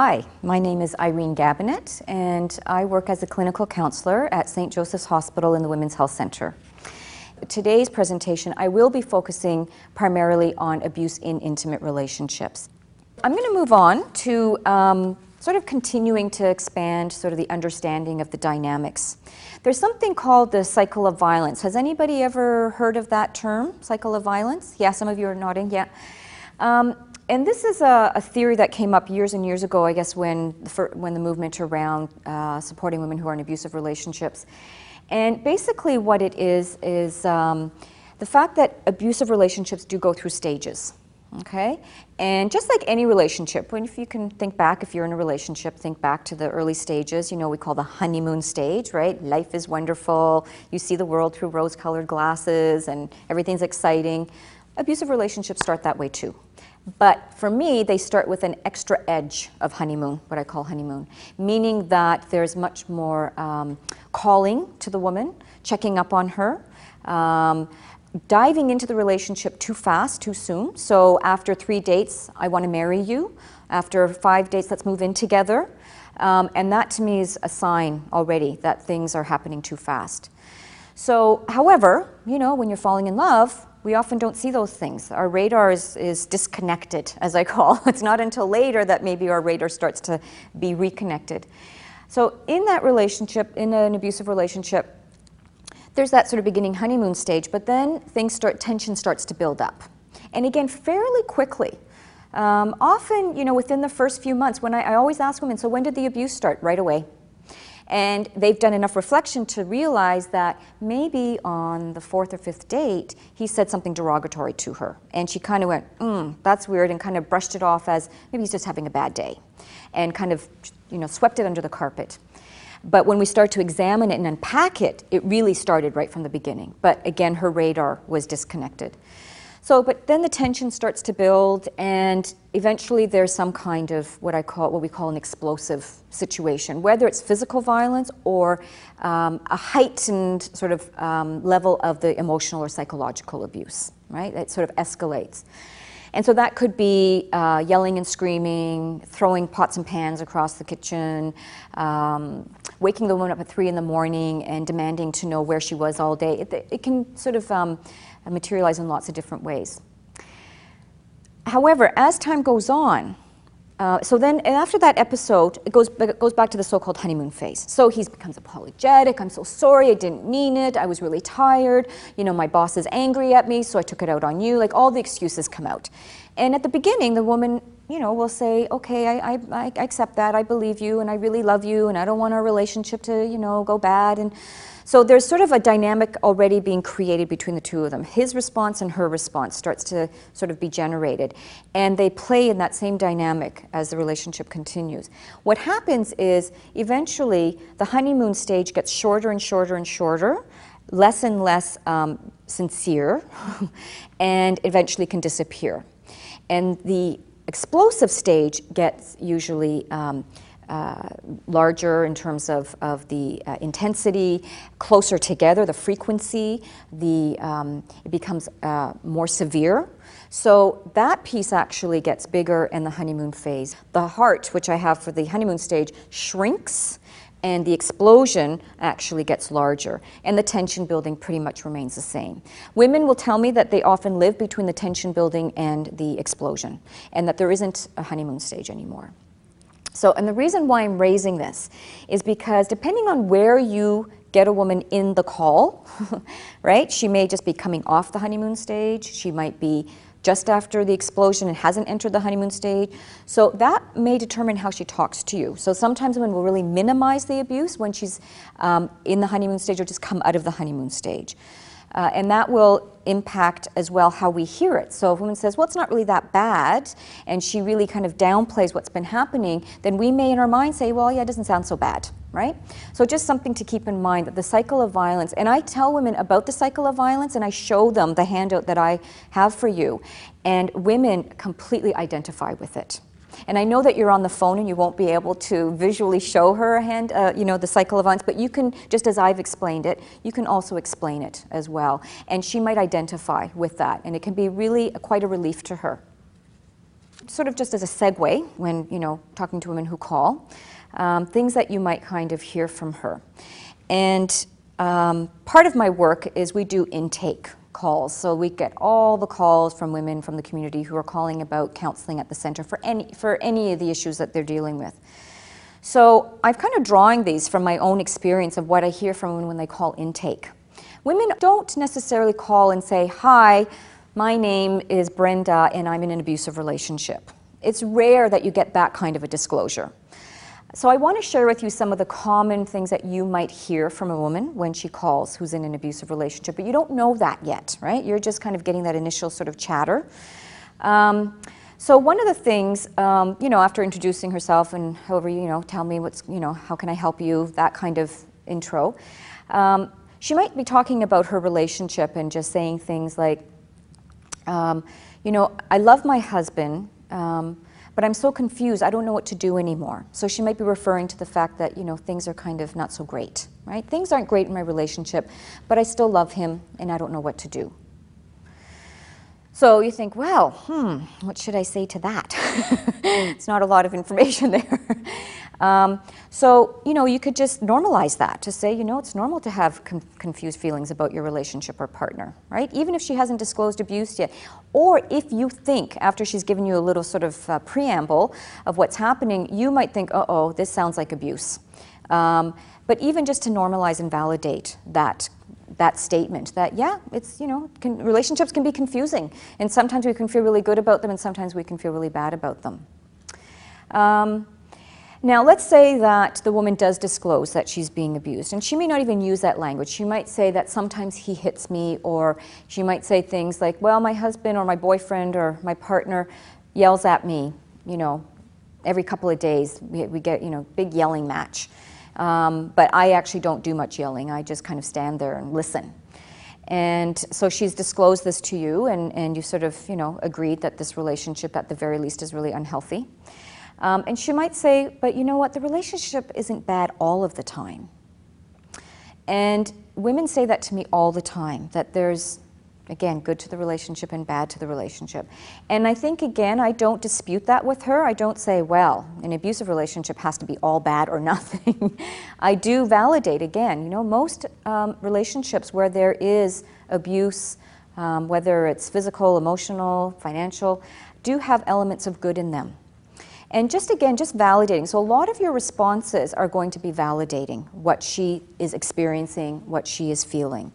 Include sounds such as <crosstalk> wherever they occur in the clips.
Hi, my name is Irene Gabinet, and I work as a clinical counselor at St. Joseph's Hospital in the Women's Health Center. Today's presentation, I will be focusing primarily on abuse in intimate relationships. I'm going to move on to um, sort of continuing to expand sort of the understanding of the dynamics. There's something called the cycle of violence. Has anybody ever heard of that term, cycle of violence? Yeah, some of you are nodding, yeah. Um, and this is a, a, theory that came up years and years ago, I guess, when the, when the movement around uh, supporting women who are in abusive relationships. And basically, what it is is um, the fact that abusive relationships do go through stages. Okay, and just like any relationship, when if you can think back, if you're in a relationship, think back to the early stages. You know, we call the honeymoon stage, right? Life is wonderful. You see the world through rose-colored glasses, and everything's exciting. Abusive relationships start that way too. But for me, they start with an extra edge of honeymoon, what I call honeymoon, meaning that there's much more um, calling to the woman, checking up on her, um, diving into the relationship too fast, too soon. So after three dates, I want to marry you. After five dates, let's move in together. Um, and that to me is a sign already that things are happening too fast. So, however, you know, when you're falling in love, we often don't see those things. Our radar is, is disconnected, as I call. <laughs> It's not until later that maybe our radar starts to be reconnected. So, in that relationship, in an abusive relationship, there's that sort of beginning honeymoon stage, but then things start, tension starts to build up. And again, fairly quickly. Um, often, you know, within the first few months, when I, I always ask women, so when did the abuse start? Right away. And they've done enough reflection to realize that maybe on the fourth or fifth date, he said something derogatory to her. And she kind of went, hmm, that's weird, and kind of brushed it off as maybe he's just having a bad day, and kind of, you know, swept it under the carpet. But when we start to examine it and unpack it, it really started right from the beginning. But again, her radar was disconnected. So, but then the tension starts to build, and eventually there's some kind of what I call what we call an explosive situation, whether it's physical violence or um, a heightened sort of um, level of the emotional or psychological abuse. Right? It sort of escalates. And so that could be uh, yelling and screaming, throwing pots and pans across the kitchen, um, waking the woman up at three in the morning and demanding to know where she was all day. It, it can sort of um, materialize in lots of different ways. However, as time goes on, uh, so then after that episode, it goes, it goes back to the so-called honeymoon phase. So he becomes apologetic. I'm so sorry. I didn't mean it. I was really tired. You know, my boss is angry at me, so I took it out on you. Like all the excuses come out. And at the beginning, the woman, you know, will say, okay, I, I, I accept that. I believe you, and I really love you, and I don't want our relationship to, you know, go bad. And so there's sort of a dynamic already being created between the two of them. His response and her response starts to sort of be generated. And they play in that same dynamic as the relationship continues. What happens is eventually the honeymoon stage gets shorter and shorter and shorter, less and less um, sincere, <laughs> and eventually can disappear. And the explosive stage gets usually. Um, uh, larger in terms of, of the uh, intensity, closer together, the frequency, the, um, it becomes uh, more severe. So that piece actually gets bigger in the honeymoon phase. The heart, which I have for the honeymoon stage, shrinks and the explosion actually gets larger and the tension building pretty much remains the same. Women will tell me that they often live between the tension building and the explosion and that there isn't a honeymoon stage anymore. So, and the reason why I'm raising this is because depending on where you get a woman in the call, <laughs> right? She may just be coming off the honeymoon stage. She might be just after the explosion and hasn't entered the honeymoon stage. So that may determine how she talks to you. So sometimes women will really minimize the abuse when she's um, in the honeymoon stage or just come out of the honeymoon stage. Uh, and that will impact as well how we hear it. So if a woman says, well, it's not really that bad, and she really kind of downplays what's been happening, then we may in our mind say, well, yeah, it doesn't sound so bad, right? So just something to keep in mind that the cycle of violence, and I tell women about the cycle of violence and I show them the handout that I have for you, and women completely identify with it. And I know that you're on the phone and you won't be able to visually show her a hand, uh, you know, the cycle of violence, but you can, just as I've explained it, you can also explain it as well. And she might identify with that, and it can be really quite a relief to her. Sort of just as a segue when, you know, talking to women who call, um, things that you might kind of hear from her. And um, part of my work is we do intake calls. So we get all the calls from women from the community who are calling about counseling at the center for any, for any of the issues that they're dealing with. So I'm kind of drawing these from my own experience of what I hear from women when they call intake. Women don't necessarily call and say, Hi, my name is Brenda and I'm in an abusive relationship. It's rare that you get that kind of a disclosure. So I want to share with you some of the common things that you might hear from a woman when she calls who's in an abusive relationship, but you don't know that yet, right? You're just kind of getting that initial sort of chatter. Um, so one of the things, um, you know, after introducing herself and however, you know, tell me what's, you know, how can I help you, that kind of intro, um, she might be talking about her relationship and just saying things like, um, you know, I love my husband, um, but I'm so confused, I don't know what to do anymore. So she might be referring to the fact that, you know, things are kind of not so great, right? Things aren't great in my relationship, but I still love him and I don't know what to do. So you think, well, hmm, what should I say to that? <laughs> it's not a lot of information <laughs> there. Um, so, you know, you could just normalize that to say, you know, it's normal to have com- confused feelings about your relationship or partner, right? Even if she hasn't disclosed abuse yet. Or if you think, after she's given you a little sort of uh, preamble of what's happening, you might think, uh oh, this sounds like abuse. Um, but even just to normalize and validate that that statement that yeah it's you know can, relationships can be confusing and sometimes we can feel really good about them and sometimes we can feel really bad about them um, now, let's say that the woman does disclose that she's being abused, and she may not even use that language. She might say that sometimes he hits me, or she might say things like, well, my husband or my boyfriend or my partner yells at me, you know, every couple of days. We, we get, you know, big yelling match. Um, but I actually don't do much yelling. I just kind of stand there and listen. And so she's disclosed this to you, and, and you sort of, you know, agreed that this relationship at the very least is really unhealthy. Um, and she might say, but you know what, the relationship isn't bad all of the time. And women say that to me all the time, that there's, again, good to the relationship and bad to the relationship. And I think, again, I don't dispute that with her. I don't say, well, an abusive relationship has to be all bad or <laughs> nothing. I do validate, again, you know, most um, relationships where there is abuse, um, whether it's physical, emotional, financial, do have elements of good in them. And just again, just validating. So a lot of your responses are going to be validating what she is experiencing, what she is feeling.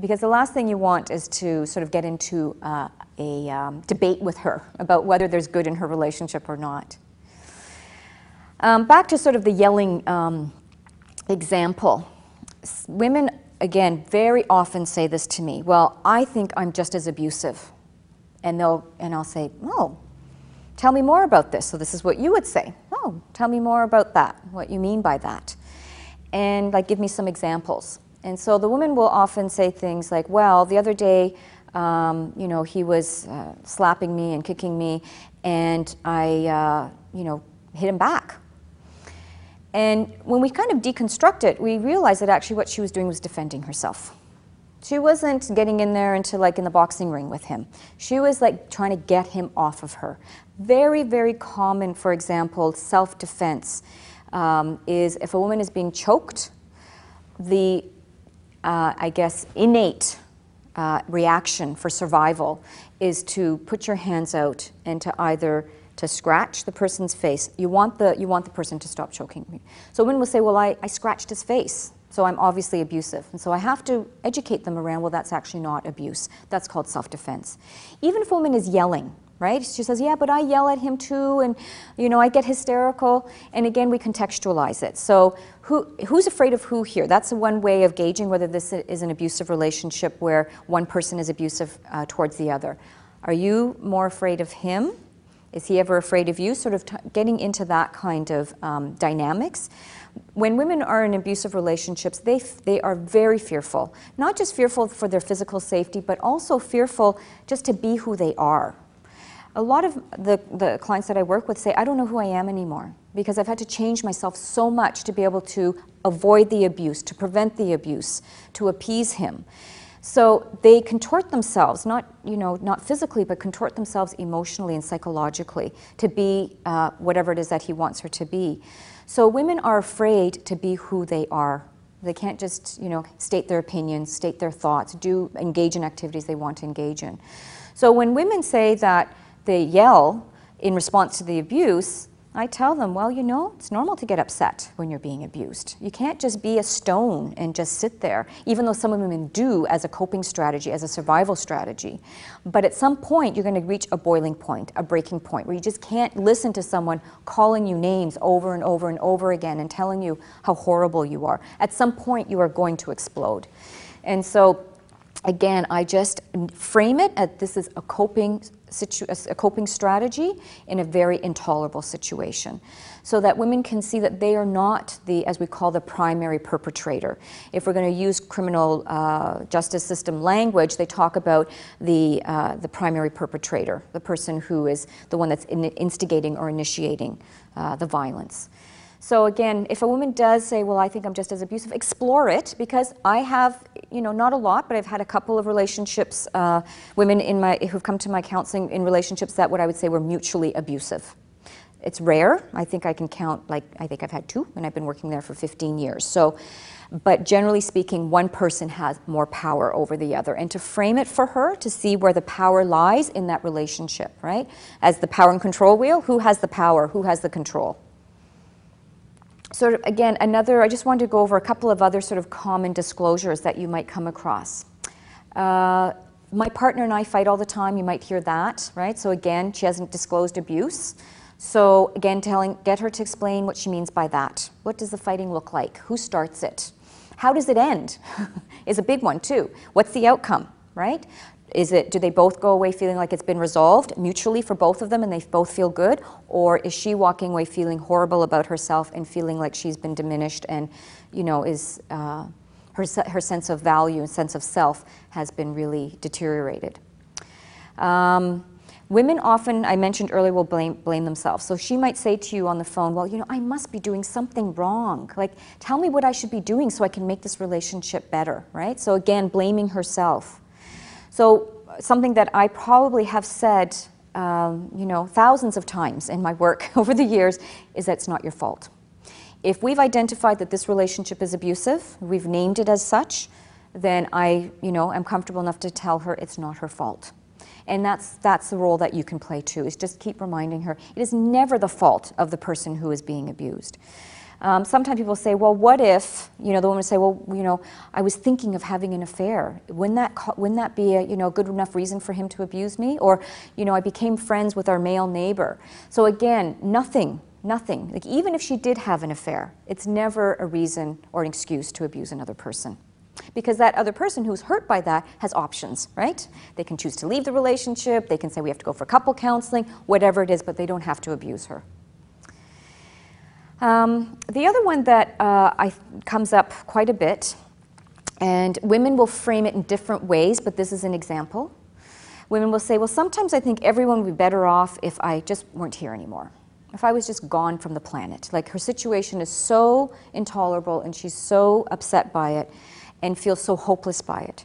Because the last thing you want is to sort of get into uh, a um, debate with her about whether there's good in her relationship or not. Um, back to sort of the yelling um, example. Women, again, very often say this to me Well, I think I'm just as abusive. And, they'll, and I'll say, Oh, Tell me more about this. So, this is what you would say. Oh, tell me more about that, what you mean by that. And like, give me some examples. And so the woman will often say things like, Well, the other day, um, you know, he was uh, slapping me and kicking me, and I, uh, you know, hit him back. And when we kind of deconstruct it, we realize that actually what she was doing was defending herself. She wasn't getting in there into like in the boxing ring with him. She was like trying to get him off of her. Very, very common, for example, self defense um, is if a woman is being choked, the, uh, I guess, innate uh, reaction for survival is to put your hands out and to either to scratch the person's face. You want the, you want the person to stop choking. me. So women will say, well, I, I scratched his face. So I'm obviously abusive. And so I have to educate them around, well, that's actually not abuse. That's called self defense. Even if a woman is yelling, right? She says, Yeah, but I yell at him too, and you know, I get hysterical. And again, we contextualize it. So, who, who's afraid of who here? That's one way of gauging whether this is an abusive relationship where one person is abusive uh, towards the other. Are you more afraid of him? Is he ever afraid of you? Sort of getting into that kind of um, dynamics. When women are in abusive relationships, they, they are very fearful. Not just fearful for their physical safety, but also fearful just to be who they are. A lot of the, the clients that I work with say, I don't know who I am anymore because I've had to change myself so much to be able to avoid the abuse, to prevent the abuse, to appease him. So they contort themselves, not, you know, not physically, but contort themselves emotionally and psychologically to be uh, whatever it is that he wants her to be. So women are afraid to be who they are. They can't just, you know, state their opinions, state their thoughts, do engage in activities they want to engage in. So when women say that they yell in response to the abuse, I tell them, well, you know, it's normal to get upset when you're being abused. You can't just be a stone and just sit there, even though some women do as a coping strategy, as a survival strategy. But at some point, you're going to reach a boiling point, a breaking point, where you just can't listen to someone calling you names over and over and over again and telling you how horrible you are. At some point, you are going to explode. And so, again, I just frame it as this is a coping a coping strategy in a very intolerable situation so that women can see that they are not the, as we call the primary perpetrator. If we're going to use criminal uh, justice system language, they talk about the, uh, the primary perpetrator, the person who is the one that's in- instigating or initiating uh, the violence. So again, if a woman does say, "Well, I think I'm just as abusive," explore it because I have, you know, not a lot, but I've had a couple of relationships, uh, women in my who've come to my counseling in relationships that what I would say were mutually abusive. It's rare. I think I can count like I think I've had two, and I've been working there for 15 years. So, but generally speaking, one person has more power over the other, and to frame it for her to see where the power lies in that relationship, right? As the power and control wheel, who has the power? Who has the control? Sort of again another i just wanted to go over a couple of other sort of common disclosures that you might come across. Uh, my partner and i fight all the time. You might hear that right? So again she hasn't disclosed abuse. So again telling get her to explain what she means by that. What does the fighting look like? Who starts it? How does it end? <laughs> Is a big one too. What's the outcome right is it, do they both go away feeling like it's been resolved mutually for both of them and they both feel good? Or is she walking away feeling horrible about herself and feeling like she's been diminished and, you know, is, uh, her, her sense of value and sense of self has been really deteriorated. Um, women often, I mentioned earlier, will blame, blame themselves. So she might say to you on the phone, Well, you know, I must be doing something wrong. Like, tell me what I should be doing so I can make this relationship better, right? So again, blaming herself. So something that I probably have said, um, you know, thousands of times in my work <laughs> over the years is that it's not your fault. If we've identified that this relationship is abusive, we've named it as such, then I, you know, am comfortable enough to tell her it's not her fault. And that's, that's the role that you can play too, is just keep reminding her it is never the fault of the person who is being abused. Um, sometimes people say, well, what if, you know, the woman say, well, you know, I was thinking of having an affair. Wouldn't that, wouldn't that be a, you know, good enough reason for him to abuse me? Or, you know, I became friends with our male neighbor. So again, nothing, nothing. Like even if she did have an affair, it's never a reason or an excuse to abuse another person. Because that other person who's hurt by that has options, right? They can choose to leave the relationship, they can say we have to go for couple counseling, whatever it is, but they don't have to abuse her. Um, the other one that uh, I, comes up quite a bit, and women will frame it in different ways, but this is an example. Women will say, Well, sometimes I think everyone would be better off if I just weren't here anymore. If I was just gone from the planet. Like her situation is so intolerable and she's so upset by it and feels so hopeless by it.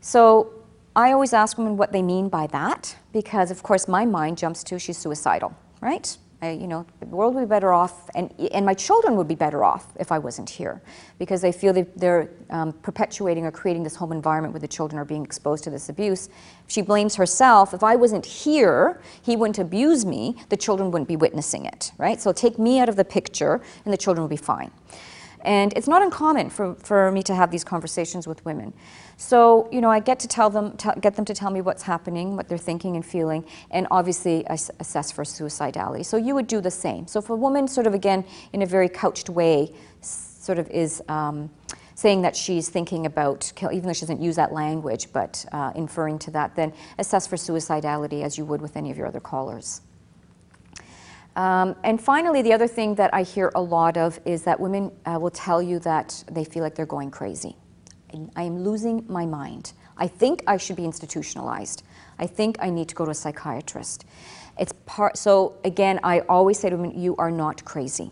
So I always ask women what they mean by that because, of course, my mind jumps to she's suicidal, right? I, you know, the world would be better off, and, and my children would be better off if I wasn't here, because they feel that they're um, perpetuating or creating this home environment where the children are being exposed to this abuse. She blames herself. If I wasn't here, he wouldn't abuse me. The children wouldn't be witnessing it, right? So take me out of the picture, and the children would be fine. And it's not uncommon for, for me to have these conversations with women. So, you know, I get to tell them, get them to tell me what's happening, what they're thinking and feeling, and obviously assess for suicidality. So you would do the same. So if a woman sort of, again, in a very couched way, sort of is um, saying that she's thinking about, even though she doesn't use that language, but uh, inferring to that, then assess for suicidality as you would with any of your other callers. Um, and finally, the other thing that I hear a lot of is that women uh, will tell you that they feel like they're going crazy. I am losing my mind. I think I should be institutionalized. I think I need to go to a psychiatrist. It's part. So again, I always say to women, "You are not crazy."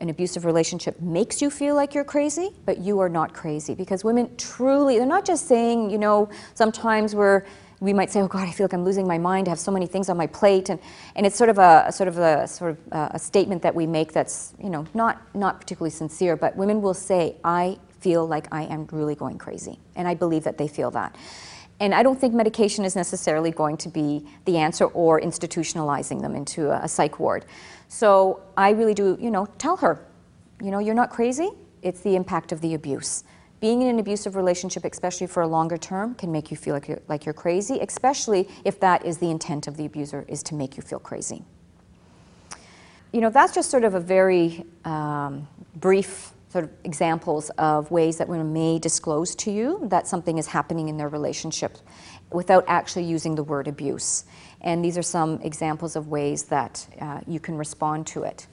An abusive relationship makes you feel like you're crazy, but you are not crazy because women truly—they're not just saying, you know, sometimes we're we might say, "Oh God, I feel like I'm losing my mind. I have so many things on my plate," and, and it's sort of a, a sort of a sort of a statement that we make that's you know not not particularly sincere. But women will say, "I feel like I am really going crazy," and I believe that they feel that. And I don't think medication is necessarily going to be the answer or institutionalizing them into a, a psych ward. So I really do, you know, tell her, you know, you're not crazy. It's the impact of the abuse being in an abusive relationship, especially for a longer term, can make you feel like you're, like you're crazy, especially if that is the intent of the abuser, is to make you feel crazy. You know, that's just sort of a very um, brief sort of examples of ways that women may disclose to you that something is happening in their relationship without actually using the word abuse. And these are some examples of ways that uh, you can respond to it.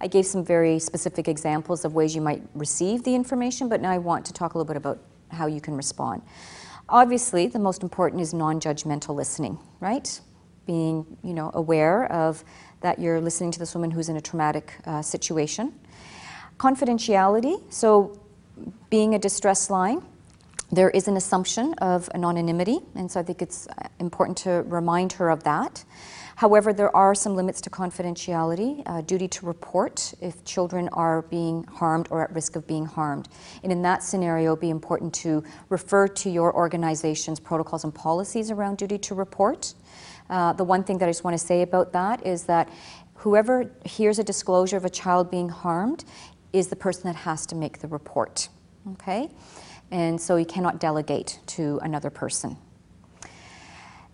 I gave some very specific examples of ways you might receive the information, but now I want to talk a little bit about how you can respond. Obviously, the most important is non-judgmental listening, right? Being, you know, aware of that you're listening to this woman who's in a traumatic uh, situation. Confidentiality, so being a distress line, there is an assumption of anonymity, and so I think it's uh, important to remind her of that. However, there are some limits to confidentiality, uh, duty to report if children are being harmed or at risk of being harmed. And in that scenario, it would be important to refer to your organization's protocols and policies around duty to report. Uh, the one thing that I just want to say about that is that whoever hears a disclosure of a child being harmed is the person that has to make the report. Okay? And so you cannot delegate to another person.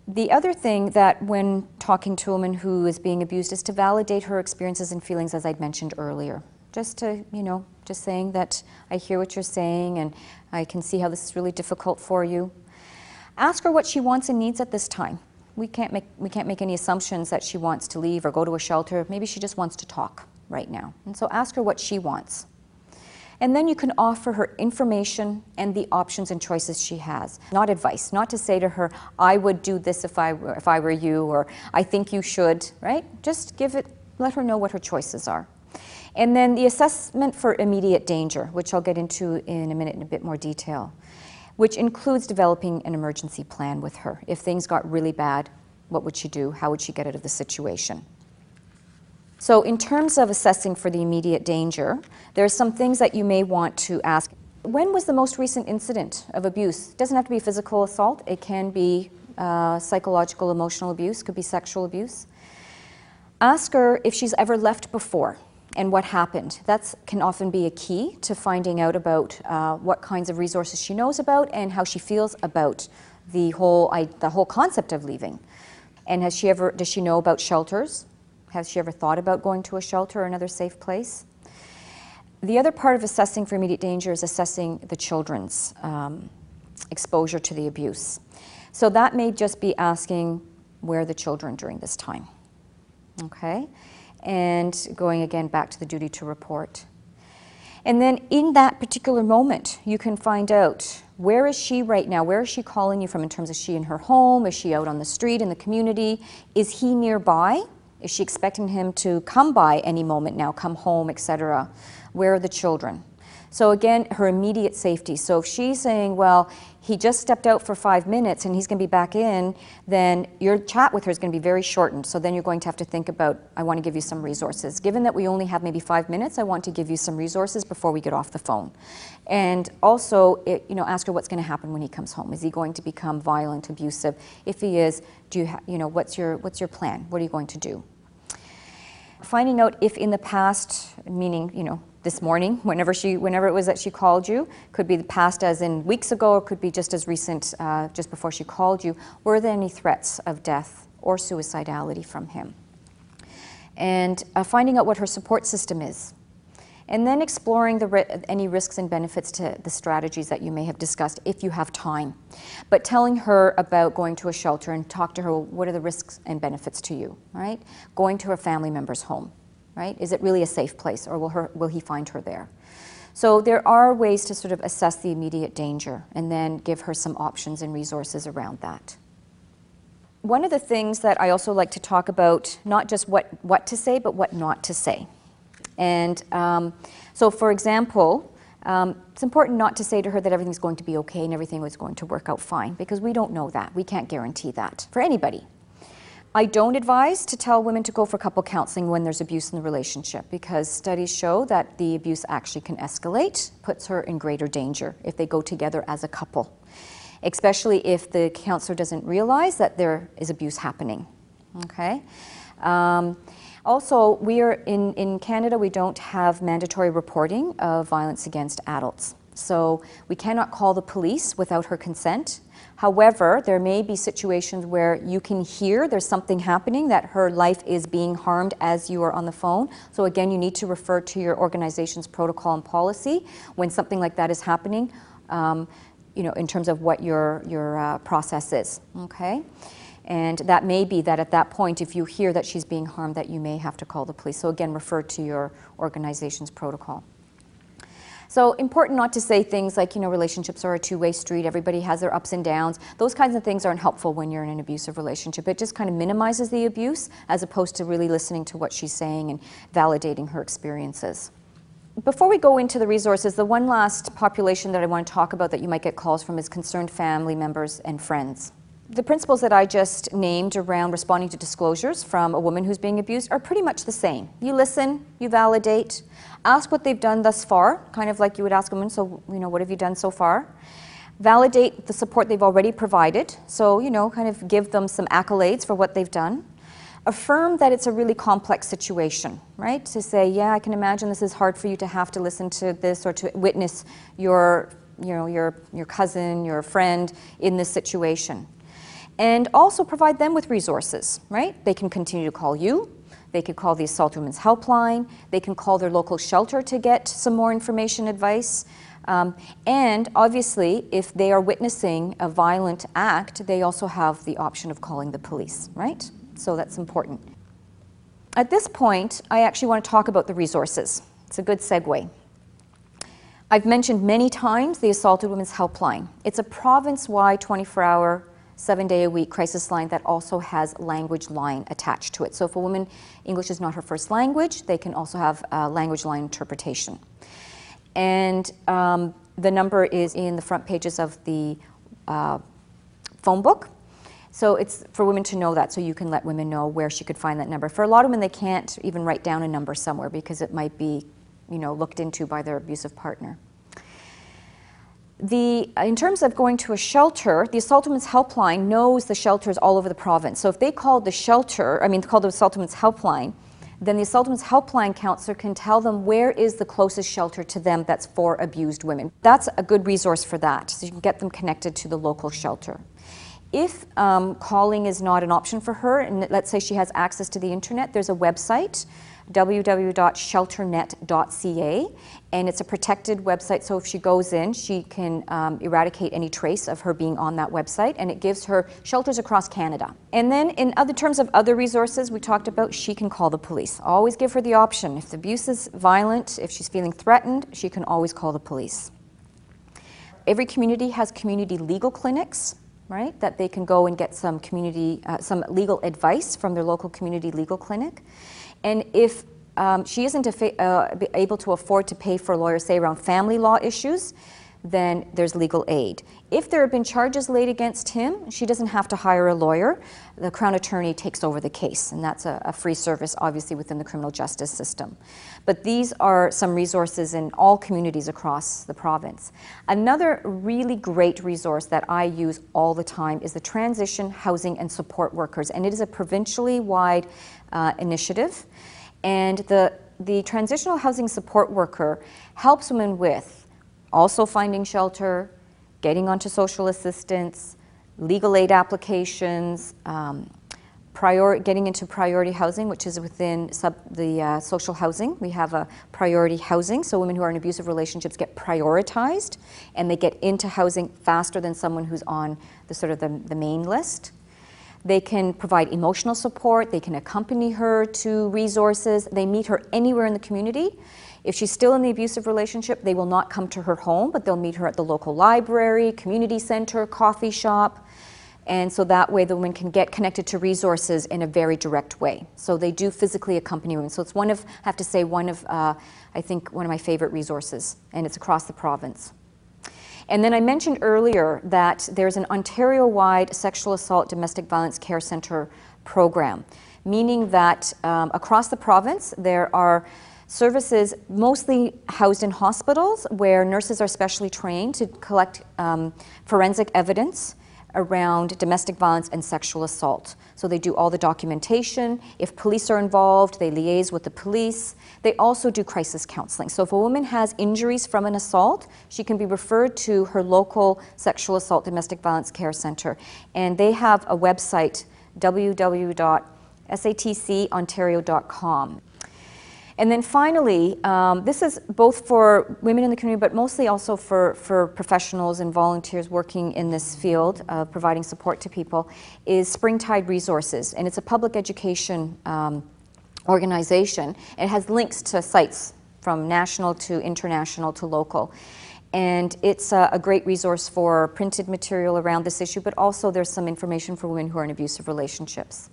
The other thing that when talking to a woman who is being abused is to validate her experiences and feelings as I'd mentioned earlier. Just to, you know, just saying that I hear what you're saying and I can see how this is really difficult for you. Ask her what she wants and needs at this time. We can't make, we can't make any assumptions that she wants to leave or go to a shelter. Maybe she just wants to talk right now. And so ask her what she wants. And then you can offer her information and the options and choices she has, not advice, not to say to her, I would do this if I were, if I were you, or I think you should, right? Just give it, let her know what her choices are. And then the assessment for immediate danger, which I'll get into in a minute in a bit more detail, which includes developing an emergency plan with her. If things got really bad, what would she do? How would she get out of the situation? So, in terms of assessing for the immediate danger, there are some things that you may want to ask. When was the most recent incident of abuse? It doesn't have to be physical assault, it can be uh, psychological, emotional abuse, could be sexual abuse. Ask her if she's ever left before and what happened. That can often be a key to finding out about uh, what kinds of resources she knows about and how she feels about the whole, I, the whole concept of leaving. And has she ever, does she know about shelters? Has she ever thought about going to a shelter or another safe place? The other part of assessing for immediate danger is assessing the children's um, exposure to the abuse. So that may just be asking where are the children during this time. Okay? And going again back to the duty to report. And then in that particular moment, you can find out where is she right now? Where is she calling you from in terms of she in her home? Is she out on the street in the community? Is he nearby? Is she expecting him to come by any moment now, come home, etc.? Where are the children? So again, her immediate safety. So if she's saying, well, he just stepped out for five minutes and he's going to be back in, then your chat with her is going to be very shortened. So then you're going to have to think about, I want to give you some resources. Given that we only have maybe five minutes, I want to give you some resources before we get off the phone. And also, it, you know, ask her what's going to happen when he comes home. Is he going to become violent, abusive? If he is, do you, you know, what's your, what's your plan? What are you going to do? Finding out if in the past, meaning, you know, this morning, whenever she, whenever it was that she called you, could be the past as in weeks ago, or could be just as recent, uh, just before she called you. Were there any threats of death or suicidality from him? And uh, finding out what her support system is. And then exploring the any risks and benefits to the strategies that you may have discussed if you have time. But telling her about going to a shelter and talk to her, what are the risks and benefits to you, right? Going to a family member's home right? Is it really a safe place or will, her, will he find her there? So there are ways to sort of assess the immediate danger and then give her some options and resources around that. One of the things that I also like to talk about, not just what, what to say, but what not to say. And um, so, for example, um, it's important not to say to her that everything's going to be okay and everything is going to work out fine because we don't know that. We can't guarantee that for anybody. I don't advise to tell women to go for couple counseling when there's abuse in the relationship because studies show that the abuse actually can escalate, puts her in greater danger if they go together as a couple, especially if the counselor doesn't realize that there is abuse happening. Okay? Um, also, we are in, in Canada, we don't have mandatory reporting of violence against adults. So we cannot call the police without her consent. However, there may be situations where you can hear there's something happening, that her life is being harmed as you are on the phone. So, again, you need to refer to your organization's protocol and policy when something like that is happening, um, you know, in terms of what your, your uh, process is. Okay? And that may be that at that point, if you hear that she's being harmed, that you may have to call the police. So, again, refer to your organization's protocol. So important not to say things like, you know, relationships are a two-way street, everybody has their ups and downs. Those kinds of things aren't helpful when you're in an abusive relationship. It just kind of minimizes the abuse as opposed to really listening to what she's saying and validating her experiences. Before we go into the resources, the one last population that I want to talk about that you might get calls from is concerned family members and friends. The principles that I just named around responding to disclosures from a woman who's being abused are pretty much the same. You listen, you validate, Ask what they've done thus far, kind of like you would ask a woman, so, you know, what have you done so far? Validate the support they've already provided, so, you know, kind of give them some accolades for what they've done. Affirm that it's a really complex situation, right? To say, yeah, I can imagine this is hard for you to have to listen to this or to witness your, you know, your, your cousin, your friend in this situation. And also provide them with resources, right? They can continue to call you, they could call the Assault Women's Helpline. They can call their local shelter to get some more information, advice. Um, and obviously, if they are witnessing a violent act, they also have the option of calling the police, right? So that's important. At this point, I actually want to talk about the resources. It's a good segue. I've mentioned many times the Assaulted Women's Helpline. It's a province wide 24 hour seven day a week crisis line that also has language line attached to it. So if a woman, English is not her first language, they can also have language line interpretation. And um, the number is in the front pages of the uh, phone book. So it's for women to know that, so you can let women know where she could find that number. For a lot of women, they can't even write down a number somewhere because it might be, you know, looked into by their abusive partner the, uh, in terms of going to a shelter, the Assault Women's Helpline knows the shelters all over the province. So if they call the shelter, I mean, call the Assault Women's Helpline, then the Assault Women's Helpline counselor can tell them where is the closest shelter to them that's for abused women. That's a good resource for that. So you can get them connected to the local shelter. If um, calling is not an option for her, and let's say she has access to the internet, there's a website www.shelternet.ca, and it's a protected website. So if she goes in, she can um, eradicate any trace of her being on that website, and it gives her shelters across Canada. And then, in other terms of other resources we talked about, she can call the police. Always give her the option. If the abuse is violent, if she's feeling threatened, she can always call the police. Every community has community legal clinics right? That they can go and get some community, uh, some legal advice from their local community legal clinic. And if um, she isn't uh, able to afford to pay for a lawyer, say around family law issues, then there's legal aid. If there have been charges laid against him, she doesn't have to hire a lawyer. The Crown Attorney takes over the case, and that's a, a, free service, obviously, within the criminal justice system. But these are some resources in all communities across the province. Another really great resource that I use all the time is the Transition Housing and Support Workers, and it is a provincially wide uh, initiative. And the the transitional housing support worker helps women with also finding shelter, getting onto social assistance, legal aid applications, um, prior, getting into priority housing, which is within sub, the uh, social housing. We have a priority housing, so women who are in abusive relationships get prioritized and they get into housing faster than someone who's on the sort of the, the main list. They can provide emotional support, they can accompany her to resources, they meet her anywhere in the community. If she's still in the abusive relationship, they will not come to her home, but they'll meet her at the local library, community center, coffee shop. And so that way the woman can get connected to resources in a very direct way. So they do physically accompany women. So it's one of, I have to say, one of, uh, I think, one of my favorite resources, and it's across the province. And then I mentioned earlier that there's an Ontario wide sexual assault domestic violence care center program, meaning that um, across the province there are services mostly housed in hospitals where nurses are specially trained to collect um, forensic evidence around domestic violence and sexual assault. So they do all the documentation. If police are involved, they liaise with the police. They also do crisis counseling. So if a woman has injuries from an assault, she can be referred to her local sexual assault domestic violence care center. And they have a website www.satcontario.com. And then finally, um, this is both for women in the community, but mostly also for, for professionals and volunteers working in this field, uh, providing support to people, is Springtide Resources. And it's a public education um, organization. It has links to sites from national to international to local. And it's a, a, great resource for printed material around this issue, but also there's some information for women who are in abusive relationships.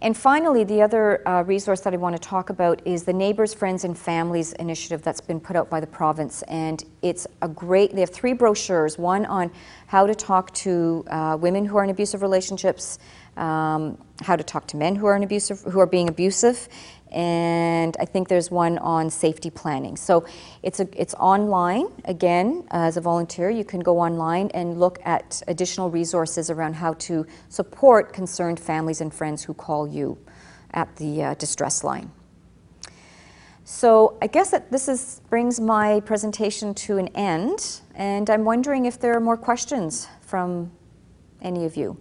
And finally, the other uh, resource that I want to talk about is the Neighbors, Friends, and Families initiative that's been put out by the province. And it's a great, they have three brochures one on how to talk to uh, women who are in abusive relationships, um, how to talk to men who are in abusive, who are being abusive, and I think there's one on safety planning. So it's, a, it's online. Again, as a volunteer, you can go online and look at additional resources around how to support concerned families and friends who call you at the uh, distress line. So I guess that this is, brings my presentation to an end, and I'm wondering if there are more questions from any of you.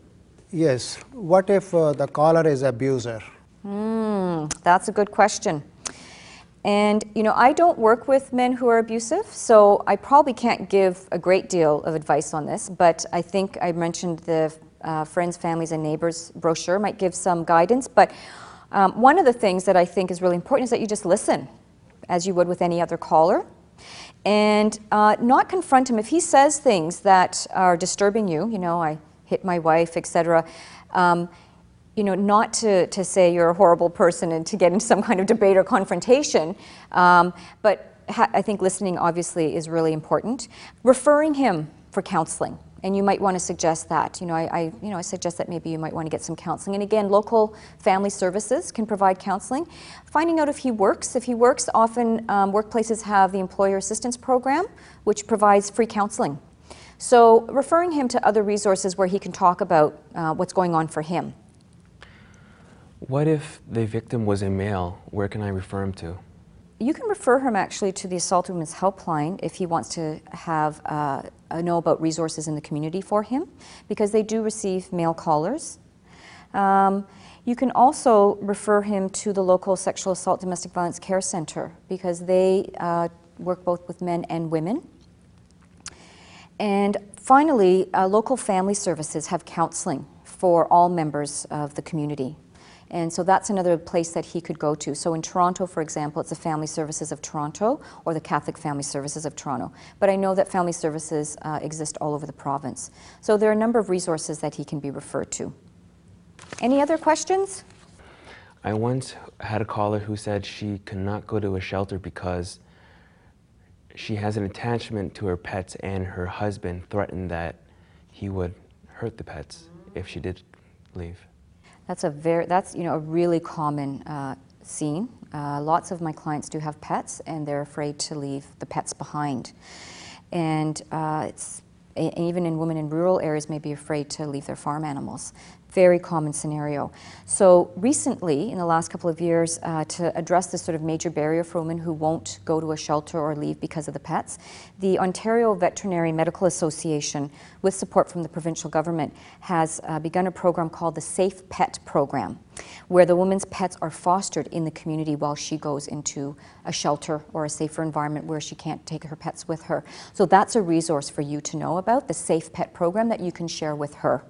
Yes. What if uh, the caller is abuser? Mm, that's a good question. And, you know, I don't work with men who are abusive, so I probably can't give a great deal of advice on this, but I think I mentioned the uh, Friends, Families, and Neighbors brochure might give some guidance. But um, one of the things that I think is really important is that you just listen, as you would with any other caller, and uh, not confront him. If he says things that are disturbing you, you know, I hit my wife, etc., um, you know, not to, to say you're a horrible person and to get into some kind of debate or confrontation, um, but I think listening obviously is really important. Referring him for counseling, and you might want to suggest that. You know, I, I, you know, I suggest that maybe you might want to get some counseling. And again, local family services can provide counseling. Finding out if he works. If he works, often um, workplaces have the employer assistance program, which provides free counseling. So referring him to other resources where he can talk about uh, what's going on for him. What if the victim was a male? Where can I refer him to? You can refer him actually to the Assault Women's Helpline if he wants to have uh, know about resources in the community for him, because they do receive male callers. Um, you can also refer him to the local Sexual Assault Domestic Violence Care Center because they uh, work both with men and women. And finally, uh, local family services have counseling for all members of the community. And so that's another place that he could go to. So in Toronto, for example, it's the Family Services of Toronto or the Catholic Family Services of Toronto. But I know that family services uh, exist all over the province. So there are a number of resources that he can be referred to. Any other questions? I once had a caller who said she could not go to a shelter because she has an attachment to her pets and her husband threatened that he would hurt the pets if she did leave. That's a very that's you know a really common uh, scene. Uh, lots of my clients do have pets, and they're afraid to leave the pets behind. And uh, it's e- even in women in rural areas, may be afraid to leave their farm animals. Very common scenario. So, recently, in the last couple of years, uh, to address this sort of major barrier for women who won't go to a shelter or leave because of the pets, the Ontario Veterinary Medical Association, with support from the provincial government, has uh, begun a program called the Safe Pet Program, where the woman's pets are fostered in the community while she goes into a shelter or a safer environment where she can't take her pets with her. So, that's a resource for you to know about the Safe Pet Program that you can share with her.